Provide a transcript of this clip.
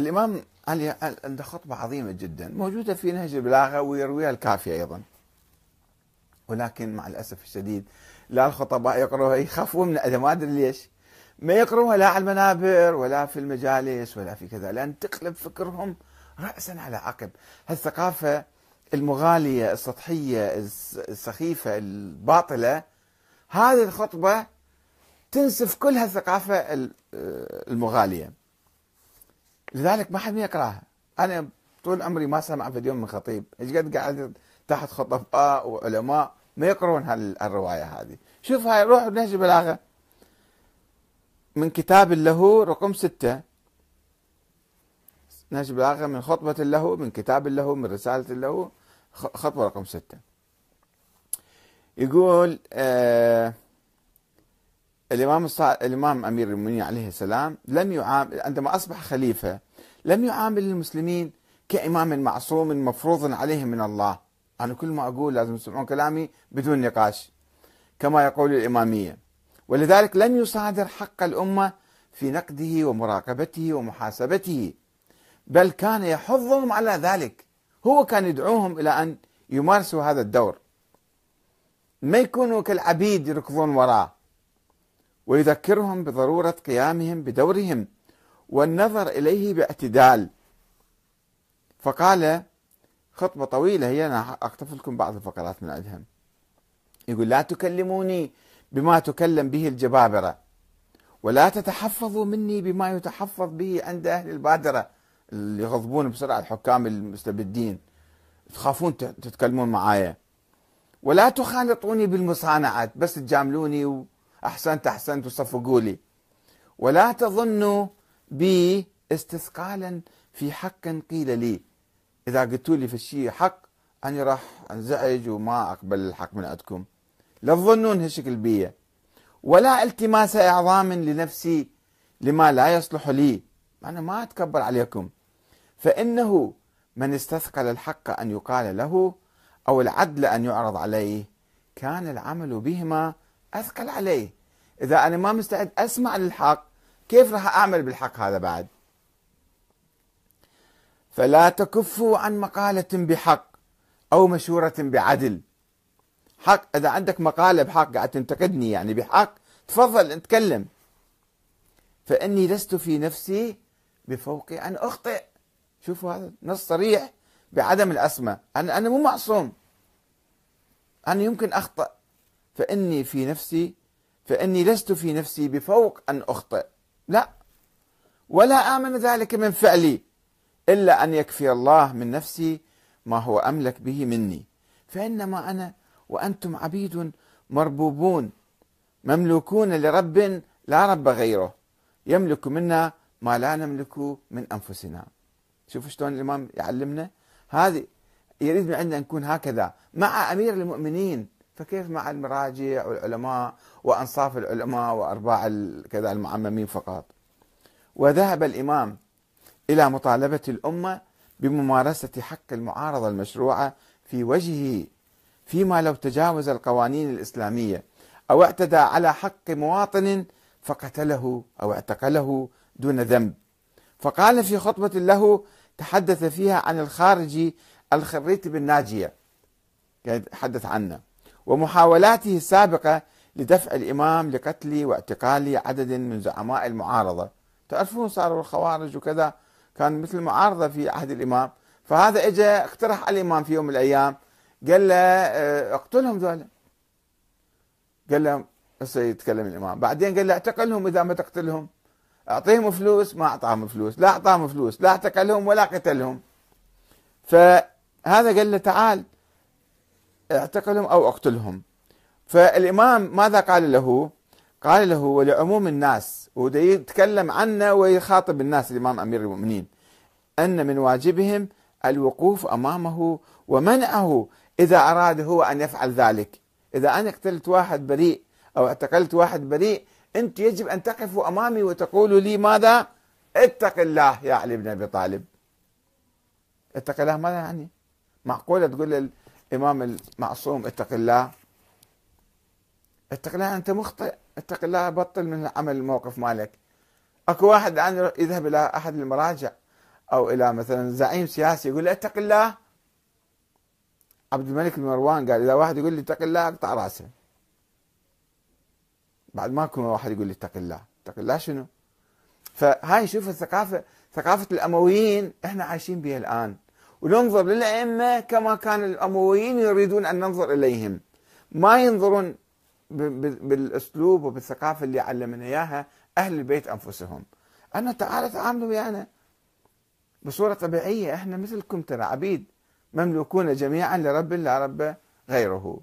الإمام علي عنده خطبة عظيمة جدا موجودة في نهج البلاغة ويرويها الكافي أيضا. ولكن مع الأسف الشديد لا الخطباء يقرأوها يخافون من أذى ما أدري ليش. ما يقرأوها لا على المنابر ولا في المجالس ولا في كذا لأن تقلب فكرهم رأسا على عقب. هالثقافة المغالية السطحية السخيفة الباطلة هذه الخطبة تنسف كل هالثقافة المغالية. لذلك ما حد يقراها أنا طول عمري ما سمع في من خطيب. إيش قد قاعد تحت خطباء وعلماء ما يقرون هالرواية هذه. شوف هاي روح نهج بلاغة. من كتاب له رقم ستة. نهج بلاغة من خطبة له من كتاب له من رسالة له خطبة رقم ستة. يقول آه الإمام الصع... الإمام أمير المؤمنين عليه السلام لم يعامل عندما أصبح خليفة لم يعامل المسلمين كإمام معصوم مفروض عليهم من الله. أنا كل ما أقول لازم تسمعون كلامي بدون نقاش كما يقول الإمامية. ولذلك لم يصادر حق الأمة في نقده ومراقبته ومحاسبته بل كان يحضهم على ذلك. هو كان يدعوهم إلى أن يمارسوا هذا الدور. ما يكونوا كالعبيد يركضون وراه. ويذكرهم بضرورة قيامهم بدورهم والنظر إليه باعتدال. فقال خطبة طويلة هي أنا اقتف لكم بعض الفقرات من عندها. يقول لا تكلموني بما تكلم به الجبابرة ولا تتحفظوا مني بما يتحفظ به عند أهل البادرة اللي يغضبون بسرعة الحكام المستبدين. تخافون تتكلمون معايا. ولا تخالطوني بالمصانعات بس تجاملوني أحسنت أحسنت وصفقوا لي ولا تظنوا بي استثقالا في حق قيل لي. إذا قلتوا لي في الشيء حق أنا راح أنزعج وما أقبل الحق من عندكم. لا تظنون هالشكل بي. ولا التماس إعظام لنفسي لما لا يصلح لي. أنا ما أتكبر عليكم. فإنه من استثقل الحق أن يقال له أو العدل أن يعرض عليه كان العمل بهما أثقل عليه. إذا أنا ما مستعد أسمع للحق كيف راح أعمل بالحق هذا بعد؟ فلا تكفوا عن مقالة بحق أو مشورة بعدل. حق إذا عندك مقالة بحق قاعد تنتقدني يعني بحق تفضل اتكلم. فإني لست في نفسي بفوق أن أخطئ. شوفوا هذا نص صريح بعدم الأسمة أنا أنا مو معصوم. أنا يمكن أخطأ. فإني في نفسي فإني لست في نفسي بفوق أن أخطئ. لا. ولا آمن ذلك من فعلي إلا أن يكفي الله من نفسي ما هو أملك به مني. فإنما أنا وأنتم عبيد مربوبون مملوكون لرب لا رب غيره. يملك منا ما لا نملك من أنفسنا. شوفوا شلون الإمام يعلمنا؟ هذه يريد من عندنا نكون هكذا مع أمير المؤمنين. فكيف مع المراجع والعلماء وأنصاف العلماء وأرباع كذا المعممين فقط؟ وذهب الإمام إلى مطالبة الأمة بممارسة حق المعارضة المشروعة في وجهه فيما لو تجاوز القوانين الإسلامية أو اعتدى على حق مواطن فقتله أو اعتقله دون ذنب. فقال في خطبة له تحدث فيها عن الخارجي الخريت بالناجية. يعني تحدث عنه. ومحاولاته السابقة لدفع الإمام لقتل واعتقال عدد من زعماء المعارضة. تعرفون صاروا الخوارج وكذا كان مثل معارضة في عهد الإمام. فهذا اجى اقترح على الإمام في يوم من الأيام قال له آه، اقتلهم ذولا. قال له هسه يتكلم الإمام. بعدين قال له اعتقلهم إذا ما تقتلهم. أعطيهم فلوس ما أعطاهم فلوس. لا أعطاهم فلوس لا اعتقلهم ولا قتلهم. فهذا قال له تعال. اعتقلهم أو أقتلهم. فالإمام ماذا قال له؟ قال له ولعموم الناس. ويتكلم عنه ويخاطب الناس الإمام أمير المؤمنين. أن من واجبهم الوقوف أمامه ومنعه إذا أراد هو أن يفعل ذلك. إذا أنا قتلت واحد بريء أو اعتقلت واحد بريء أنت يجب أن تقفوا أمامي وتقولوا لي ماذا؟ اتق الله يا علي بن أبي طالب. اتق الله ماذا يعني؟ معقولة تقول الإمام المعصوم اتق الله. اتق الله أنت مخطئ. اتق الله بطل من عمل الموقف مالك. أكو واحد الآن يذهب إلى أحد المراجع أو إلى مثلا زعيم سياسي يقول له اتق الله. عبد الملك بن مروان قال إذا واحد يقول لي اتق الله أقطع رأسه. بعد ما يكون واحد يقول لي اتق الله. اتق الله شنو؟ فهاي شوف الثقافة ثقافة الأمويين إحنا عايشين بها الآن. وننظر للأئمة كما كان الأمويين يريدون أن ننظر إليهم. ما ينظرون بالأسلوب وبالثقافة اللي علمنا إياها أهل البيت أنفسهم. أنا تعالى تعاملوا ويانا. بصورة طبيعية إحنا مثلكم ترى عبيد مملوكون جميعا لرب لا رب غيره.